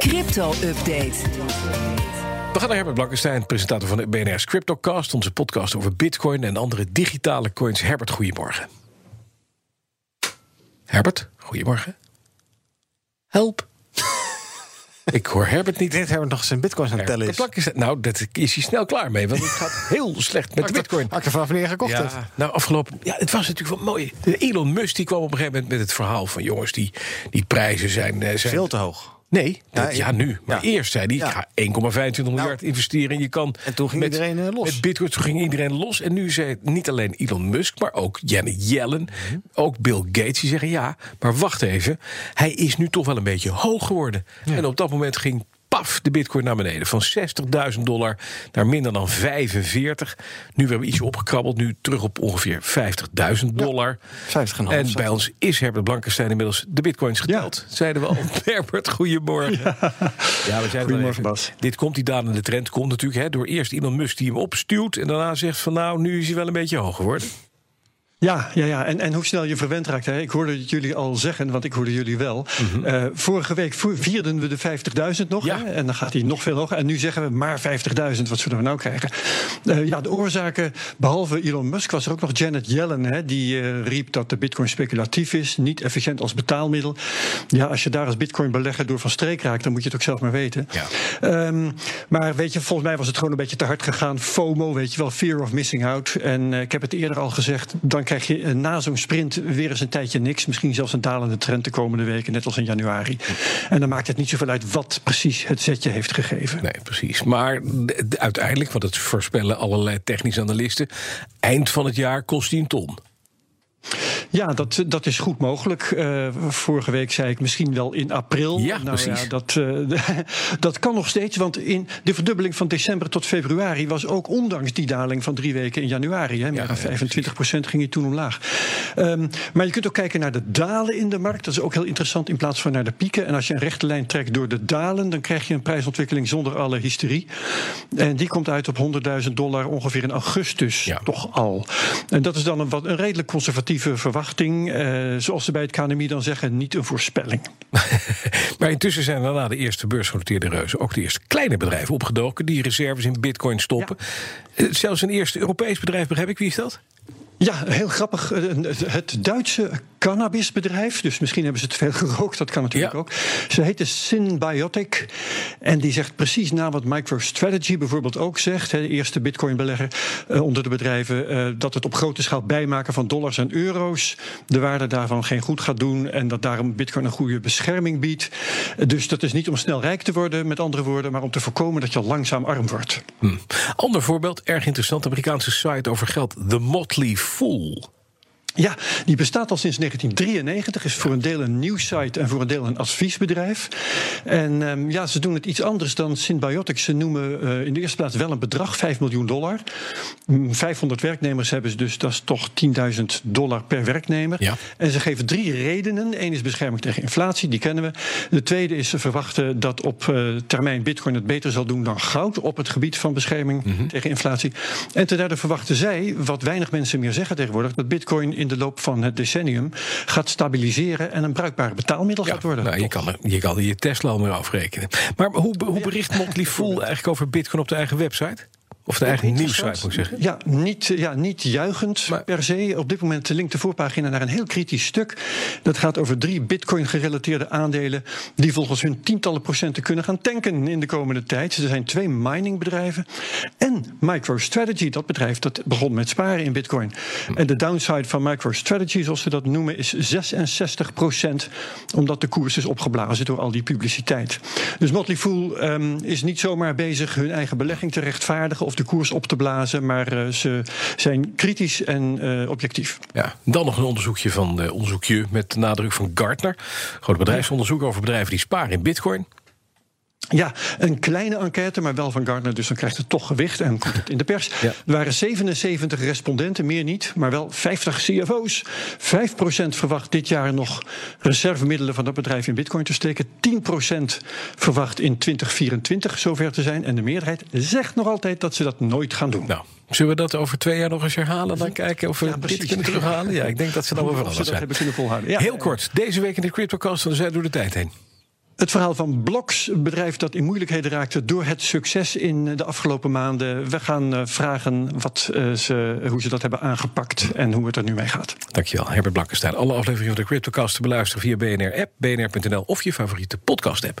Crypto-update. We gaan naar Herbert Blankenstein, presentator van de BNR's CryptoCast, onze podcast over Bitcoin en andere digitale coins. Herbert, goedemorgen. Herbert, goedemorgen. Help. Ik hoor Herbert niet. Dit Herbert nog zijn bitcoins aan het tellen is. Nou, dat is hij snel klaar mee, want het gaat heel slecht met de Bitcoin. Had ik er vanaf wanneer gekocht Ja, heeft. nou, afgelopen. Ja, het was natuurlijk wel mooi. De Elon Musk die kwam op een gegeven moment met het verhaal van jongens, die, die prijzen zijn. eh, zijn Veel te hoog. Nee, Ja, dat- ja, ik- nu. Maar ja. eerst zei hij, ik ga 1,25 miljard investeren. En je kan En toen ging met, iedereen, eh, los. Met bitcoin toen ging iedereen los. En nu zei niet alleen Elon Musk, maar ook Janet Yellen. Mhm. Ook Bill Gates. Die zeggen, ja, maar wacht even. Hij is nu toch wel een beetje hoog geworden. En op dat moment ging... Paf, de bitcoin naar beneden. Van 60.000 dollar naar minder dan 45. Nu hebben we ietsje opgekrabbeld. Nu terug op ongeveer 50.000 dollar. 50,5. En bij ons is Herbert Blankenstein inmiddels de bitcoins geteld. Zeiden we al. Herbert, goedemorgen. Ja, we zeiden Goedemorgen, Bas. Dit komt, die dalende trend komt natuurlijk hè, door eerst Elon Musk die hem opstuwt. En daarna zegt van nou, nu is hij wel een beetje hoog geworden. Ja, ja, ja. En, en hoe snel je verwend raakt. Hè. Ik hoorde het jullie al zeggen, want ik hoorde jullie wel. Eh, vorige week vierden we de 50.000 nog. Ja. Hè, en dan gaat hij nog veel hoger. En nu zeggen we maar 50.000. Wat zullen we nou krijgen? Eh, ja, de oorzaken, behalve Elon Musk, was er ook nog Janet Yellen. Hè, die eh, riep dat de bitcoin speculatief is. Niet efficiënt als betaalmiddel. Ja, als je daar als bitcoin belegger door van streek raakt, dan moet je het ook zelf maar weten. Ja. Ehm, maar weet je, volgens mij was het gewoon een beetje te hard gegaan. FOMO, weet je wel, fear of missing out. En ik heb het eerder al gezegd, dan krijg je eh, na zo'n sprint weer eens een tijdje niks. Misschien zelfs een dalende trend de komende weken, net als in januari. En dan maakt het niet zoveel uit wat precies het zetje heeft gegeven. Nee, precies. Maar uiteindelijk, want het voorspellen allerlei technische analisten... eind van het jaar kost hij een ton. Ja, dat, dat is goed mogelijk. Eh, vorige week zei ik misschien wel in april. Ja, nou, precies. Ja, dat, eh, dat kan nog steeds, want in de verdubbeling van december tot februari was ook ondanks die daling van drie weken in januari. Hè, meer Ja, dan ja, 25 procent ging hij toen omlaag. Ehm, maar je kunt ook kijken naar de dalen in de markt. Dat is ook heel interessant in plaats van naar de pieken. En als je een rechte lijn trekt door de dalen, dan krijg je een prijsontwikkeling zonder alle hysterie. En die komt uit op 100.000 dollar ongeveer in augustus Ja. toch al. En dat is dan een, wat, een redelijk conservatieve verwachting. Eh, zoals ze bij het KNMI dan zeggen, niet een voorspelling. Maar intussen zijn daarna de eerste beursgenoteerde reuzen... ook de eerste kleine bedrijven opgedoken... die reserves in bitcoin stoppen. Eh, Zelfs een eerste Europees bedrijf, begrijp ik. Wie is dat? Ja, heel grappig. Eh, Het Duitse cannabisbedrijf, dus misschien hebben ze te veel gerookt, dat kan natuurlijk Ja. ook. Ze heette Symbiotic en die zegt precies na wat MicroStrategy bijvoorbeeld ook zegt, hè, de eerste bitcoinbelegger eh, onder de bedrijven, eh, dat het op grote schaal bijmaken van dollars en euro's de waarde daarvan geen goed gaat doen en dat daarom bitcoin een goede bescherming biedt. Dus dat is niet om snel rijk te worden, met andere woorden, maar om te voorkomen dat je langzaam arm wordt. Hm. Ander voorbeeld, erg interessant. Amerikaanse site over geld. The Motley Fool. Ja, die bestaat al sinds 1993. Is voor een deel een nieuwssite en voor een deel een adviesbedrijf. En ehm, ja, ze doen het iets anders dan Symbiotics. Ze noemen eh, in de eerste plaats wel een bedrag, 5 miljoen dollar. Mm, 500 werknemers hebben ze dus, dat is toch 10.000 dollar per werknemer. Ja. En ze geven drie redenen. Eén is bescherming tegen inflatie, die kennen we. De tweede is ze verwachten dat op eh, termijn Bitcoin het beter zal doen dan goud op het gebied van bescherming tegen inflatie. En ten derde verwachten zij, wat weinig mensen meer zeggen tegenwoordig, dat Bitcoin in de loop van het decennium gaat stabiliseren en een bruikbaar betaalmiddel gaat worden. nou, je, kan er, je kan er je Tesla al meer afrekenen. Maar hoe, hoe bericht Motley Fool eigenlijk over bitcoin op de eigen website? Of de eigen nieuwssite, moet ik zeggen? Ja, niet, ja, niet juichend Maar- per se. Op dit moment linkt de voorpagina naar een heel kritisch stuk. Dat gaat over drie bitcoin-gerelateerde aandelen... die volgens hun tientallen procenten kunnen gaan tanken in de komende tijd. Er zijn twee miningbedrijven. En MicroStrategy, dat bedrijf dat begon met sparen in bitcoin. En de downside van MicroStrategy, zoals ze dat noemen... is 66 procent, omdat de koers is opgeblazen door al die publiciteit. Dus Motley Fool ehm, is niet zomaar bezig hun eigen belegging te rechtvaardigen... of de koers op te blazen, maar eh, ze zijn kritisch en eh, objectief. Ja, dan nog een onderzoekje van eh, onderzoekje met nadruk van Gartner. Groot bedrijfsonderzoek over bedrijven die sparen in bitcoin. Ja, een kleine enquête, maar wel van Gartner, dus dan krijgt het toch gewicht en komt het in de pers. Ja. Er waren 77 respondenten, meer niet, maar wel 50 CFO's. 5% verwacht dit jaar nog reservemiddelen van dat bedrijf in bitcoin te steken. 10% verwacht in 2024 zover te zijn. En de meerderheid zegt nog altijd dat ze dat nooit gaan doen. Nou, zullen we dat over twee jaar nog eens herhalen? Dan kijken of we Ja, dit kunnen terughalen? Ja, ik denk dat ze dan wel veranderd dat zijn. hebben kunnen volhouden. Ja. Heel kort, deze week in de CryptoCast, dan zijn we door de tijd heen. Het verhaal van Bloks, een bedrijf dat in moeilijkheden raakte door het succes in de afgelopen maanden. We gaan uh, vragen wat, uh, ze, hoe ze dat hebben aangepakt en hoe het er nu mee gaat. Dankjewel, Herbert Blankenstein. Alle afleveringen van de CryptoCast te beluisteren via BNR-app, bnr.nl of je favoriete podcast-app.